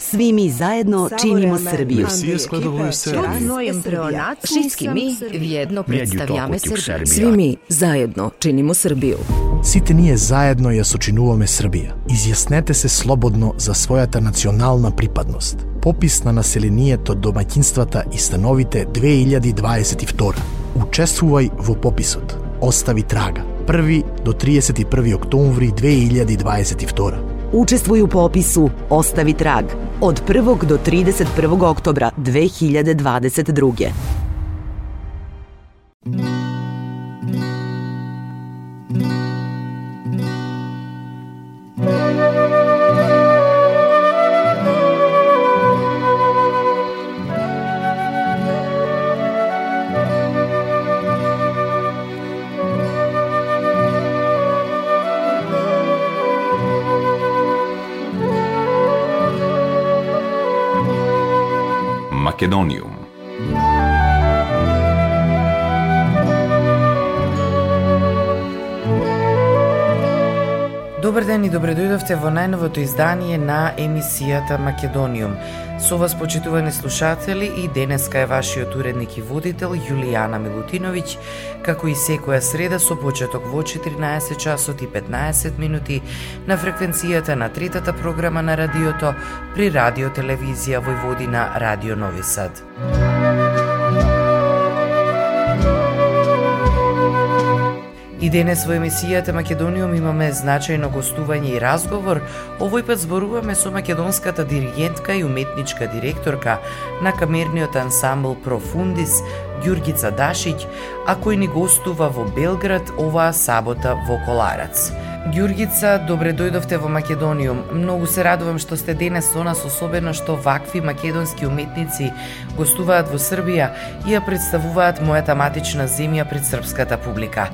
Svi mi zajedno činimo Srbiju. Всі складовою Сербії. Всички ми вједно представјаме Србија. Svi mi zajedno činimo Srbiju. Сите ние заедно ја сочинуваме Србија. Изјаснете се слободно за својата национална припадност. Попис на населението, домаќинствата и становите 2022. Учествувај во пописот. Остави трага. 1 до 31 октомври 2022. Učestvuj u popisu Ostavi trag od 1. do 31. oktobra 2022. Македониум. Добар ден и добре дојдовте во најновото издание на емисијата Македониум. Со вас, почитувани слушатели, и денеска е вашиот уредник и водител Јулијана Милутиновиќ, како и секоја среда со почеток во 14 часот и 15 минути на фреквенцијата на третата програма на радиото при Радио Телевизија Војводина Радио Нови Сад. И денес во емисијата Македониум имаме значајно гостување и разговор. Овој пат зборуваме со македонската диригентка и уметничка директорка на камерниот ансамбл Профундис Ѓургица Дашиќ, а кој ни гостува во Белград оваа сабота во Коларац. Ѓургица, добре дојдовте во Македониум. Многу се радувам што сте денес со нас, особено што вакви македонски уметници гостуваат во Србија и ја представуваат мојата матична земја пред српската публика.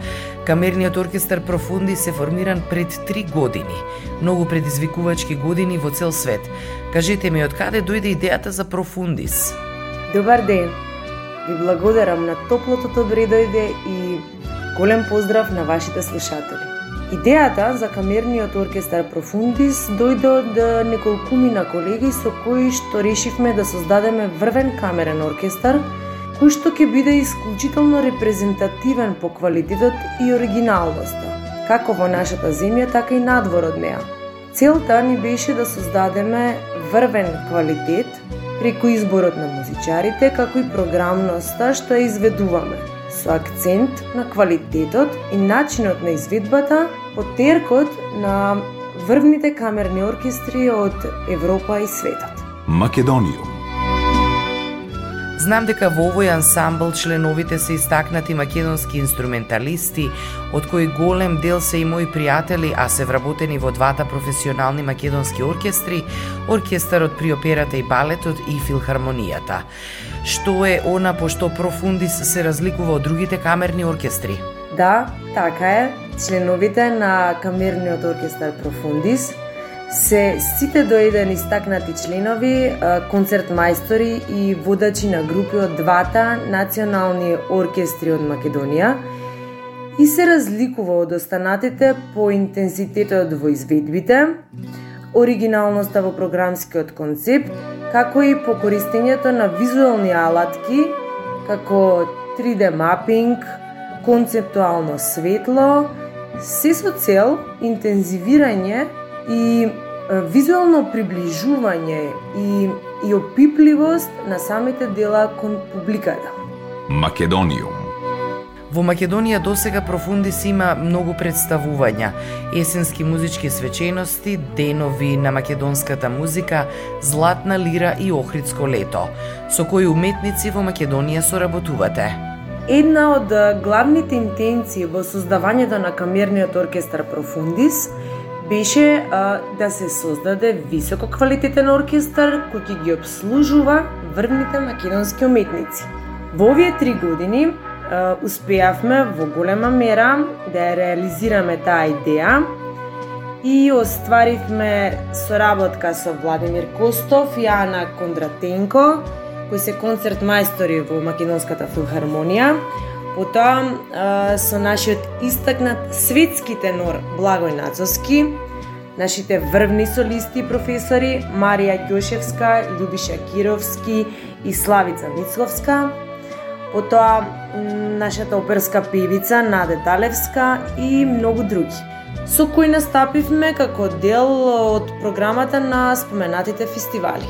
Камерниот оркестар Профунди се формиран пред три години. Многу предизвикувачки години во цел свет. Кажете ми, од каде дојде идејата за Профундис? Добар ден! Ви благодарам на топлото добре дојде и голем поздрав на вашите слушатели. Идејата за камерниот оркестар Профундис дојде од неколкумина колеги со кои што решивме да создадеме врвен камерен оркестар кој што ќе биде исклучително репрезентативен по квалитетот и оригиналноста, како во нашата земја, така и надвор од неа. Целта ни беше да создадеме врвен квалитет преку изборот на музичарите, како и програмноста што ја изведуваме – со акцент на квалитетот и начинот на изведбата по теркот на врвните камерни оркестри од Европа и светот. Македониум. Знам дека во овој ансамбл членовите се истакнати македонски инструменталисти, од кои голем дел се и мои пријатели, а се вработени во двата професионални македонски оркестри, оркестарот при операта и балетот и филхармонијата што е она по што Профундис се разликува од другите камерни оркестри? Да, така е. Членовите на камерниот оркестар Профундис се сите до еден истакнати членови, концерт мајстори и водачи на групи од двата национални оркестри од Македонија и се разликува од останатите по интензитетот во изведбите, оригиналноста во програмскиот концепт, како и по користењето на визуелни алатки, како 3D мапинг, концептуално светло, се со цел интензивирање и визуелно приближување и, и опипливост на самите дела кон публиката. Македониум. Во Македонија досега Профундис има многу представувања, есенски музички свечености, денови на македонската музика, Златна лира и Охридско лето, со кои уметници во Македонија соработувате. Една од главните интенции во создавањето на камерниот оркестар Профундис беше а, да се создаде високо квалитетен оркестар кој ќе ги обслужува врвните македонски уметници. Во овие три години успеавме во голема мера да ја реализираме таа идеја и остваривме соработка со Владимир Костов и Ана Кондратенко, кои се концерт мајстори во Македонската филхармонија. Потоа со нашиот истакнат светски тенор Благој Нацовски, нашите врвни солисти и професори Марија Ѓошевска, Љубиша Кировски и Славица Мицковска, потоа нашата оперска певица Наде Талевска и многу други со кои настапивме како дел од програмата на споменатите фестивали.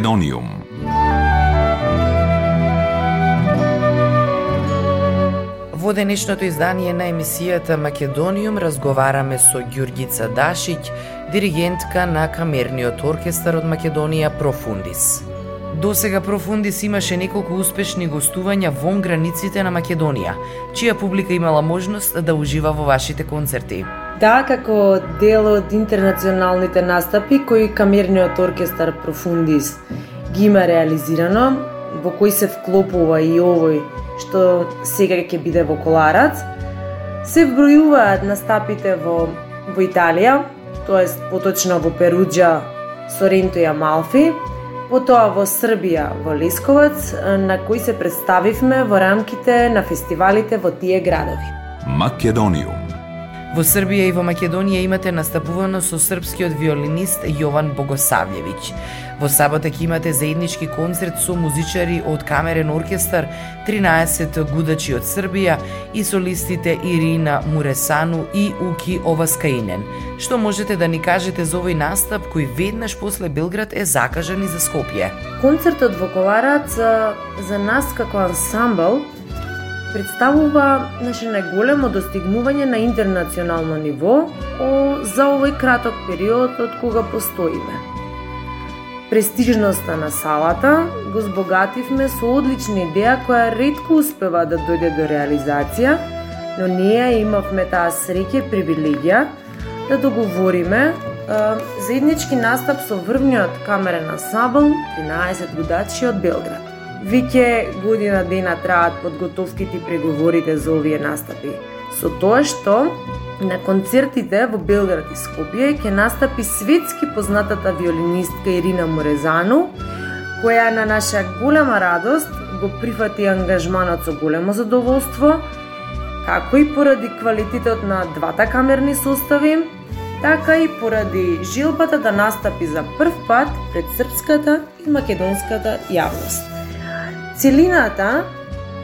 Македониум. Во денешното издание на емисијата Македониум разговараме со Ѓургица Дашиќ, диригентка на Камерниот оркестар од Македонија Профундис. До сега Профундис имаше неколку успешни гостувања вон границите на Македонија, чија публика имала можност да ужива во вашите концерти. Да, како дел од интернационалните настапи кои Камерниот оркестар Профундис ги има реализирано, во кои се вклопува и овој што сега ќе биде во Коларац, се вбројуваат настапите во, во Италија, тоест поточно во Перуджа, Соренто и Амалфи, потоа во Србија, во Лесковац, на кои се представивме во рамките на фестивалите во тие градови. Македониум Во Србија и во Македонија имате настапувано со српскиот виолинист Јован Богосављевиќ. Во сабота ќе имате заеднички концерт со музичари од Камерен оркестар, 13 гудачи од Србија и солистите Ирина Муресану и Уки Оваскаинен. Што можете да ни кажете за овој настап кој веднаш после Белград е закажан и за Скопје? Концертот во Коварац за нас како ансамбл представува наше најголемо достигнување на интернационално ниво о, за овој краток период од кога постоиме. Престижноста на салата го збогативме со одлична идеја која ретко успева да дојде до реализација, но ние имавме таа среќа и привилегија да договориме заеднички настап со врвниот камерен ансамбл 13 годачи од Белград. Веќе година дена траат подготовките и преговорите за овие настапи. Со тоа што на концертите во Белград и Скопје ќе настапи светски познатата виолинистка Ирина Морезану, која на наша голема радост го прифати ангажманот со големо задоволство, како и поради квалитетот на двата камерни состави, така и поради жилбата да настапи за прв пат пред српската и македонската јавност. Целината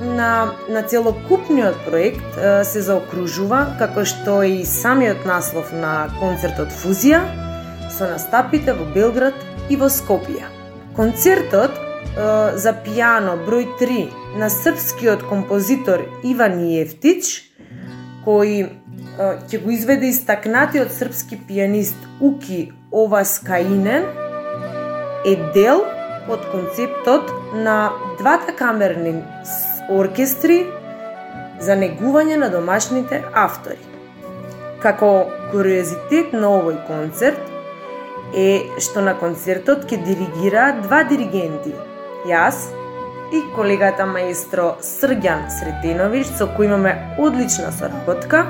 на, на целокупниот проект се заокружува, како што и самиот наслов на концертот Фузија, со настапите во Белград и во Скопје. Концертот за пијано број 3 на српскиот композитор Иван Јефтич, кој ќе го изведе истакнатиот српски пијанист Уки Оваскаинен, е дел од концептот на двата камерни оркестри за негување на домашните автори. Како куриозитет на овој концерт е што на концертот ќе диригираат два диригенти, јас и колегата маестро Срѓан Сретеновиќ со кој имаме одлична соработка,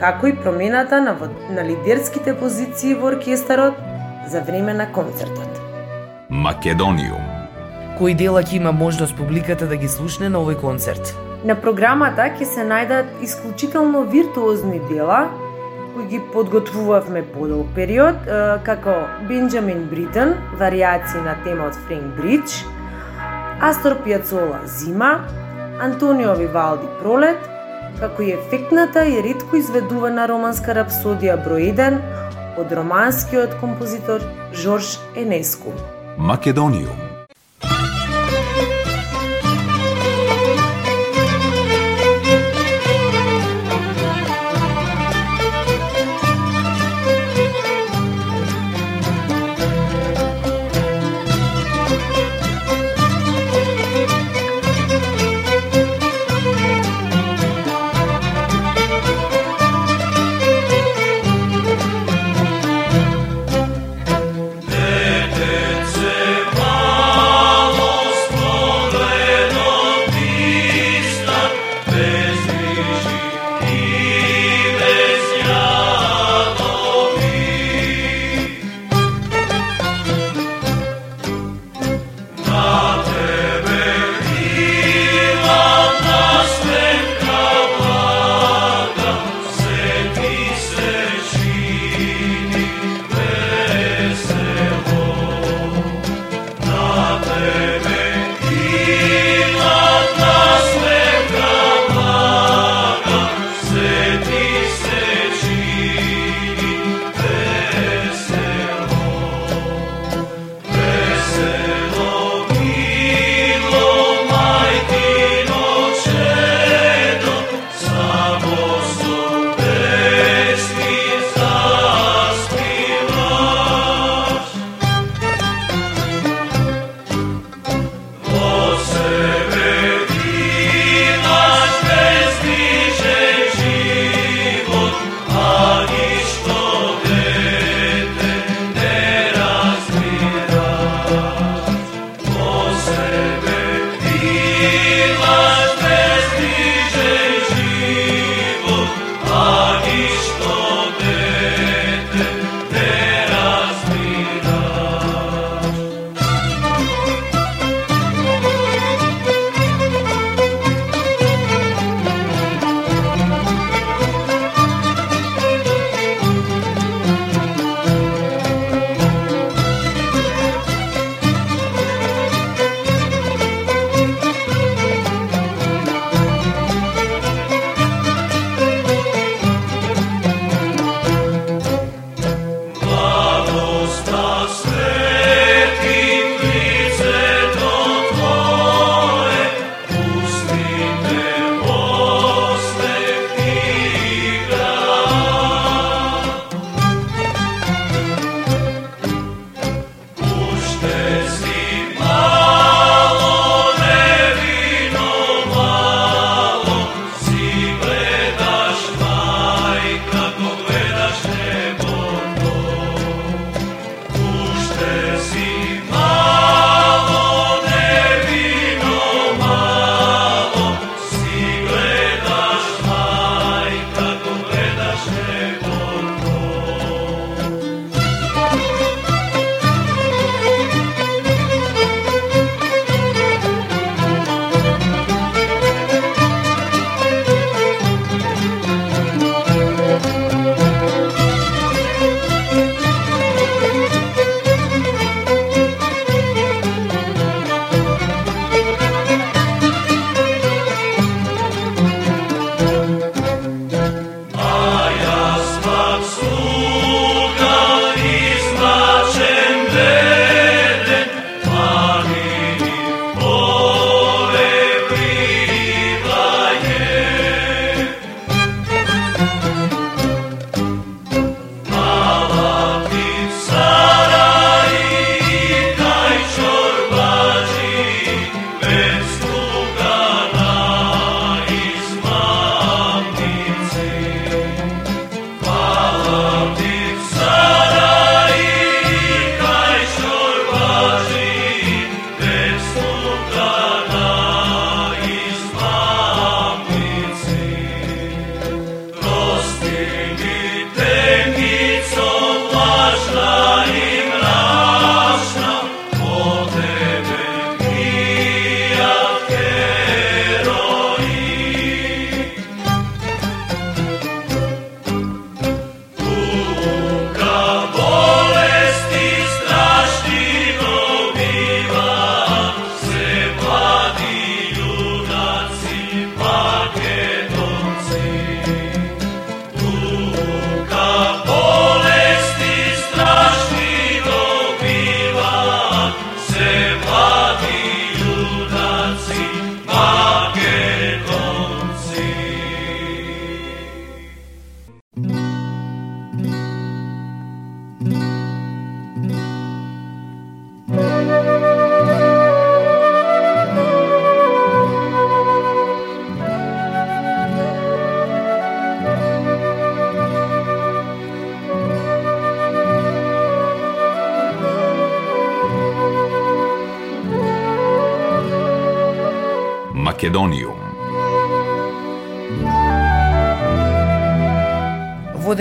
како и промената на, на лидерските позиции во оркестарот за време на концертот. Македониум. Кој дела ќе има можност публиката да ги слушне на овој концерт? На програмата ќе се најдат исклучително виртуозни дела кои ги подготвувавме подолг период, како Бенджамин Бритон, варијации на тема од Френк Бридж, Астор Пиацола Зима, Антонио Вивалди Пролет, како и ефектната и ретко изведувана романска рапсодија број 1 од романскиот композитор Жорж Енеску. Македониум.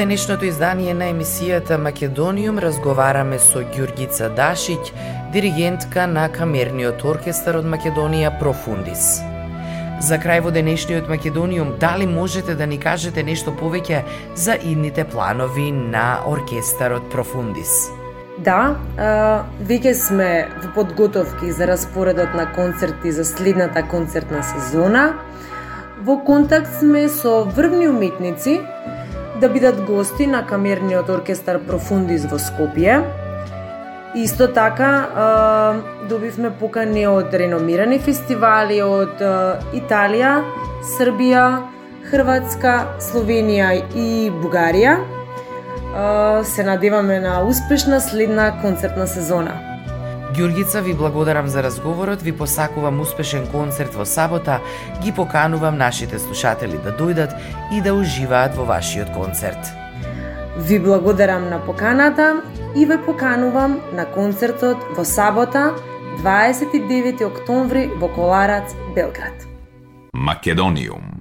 Денешното издание на емисијата Македониум разговараме со Ѓургица Дашиќ, диригентка на Камерниот оркестар од Македонија Профундис. За крај во денешниот Македониум, дали можете да ни кажете нешто повеќе за идните планови на оркестарот Профундис? Да, а, веќе сме во подготовки за распоредот на концерти за следната концертна сезона. Во контакт сме со врвни уметници да бидат гости на Камерниот оркестар Профундис во Скопје. Исто така, добивме покани од реномирани фестивали од Италија, Србија, Хрватска, Словенија и Бугарија се надеваме на успешна следна концертна сезона. Ѓургица, ви благодарам за разговорот, ви посакувам успешен концерт во сабота, ги поканувам нашите слушатели да дојдат и да уживаат во вашиот концерт. Ви благодарам на поканата и ве поканувам на концертот во сабота 29 октомври во Коларац, Белград. Македониум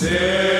Sim.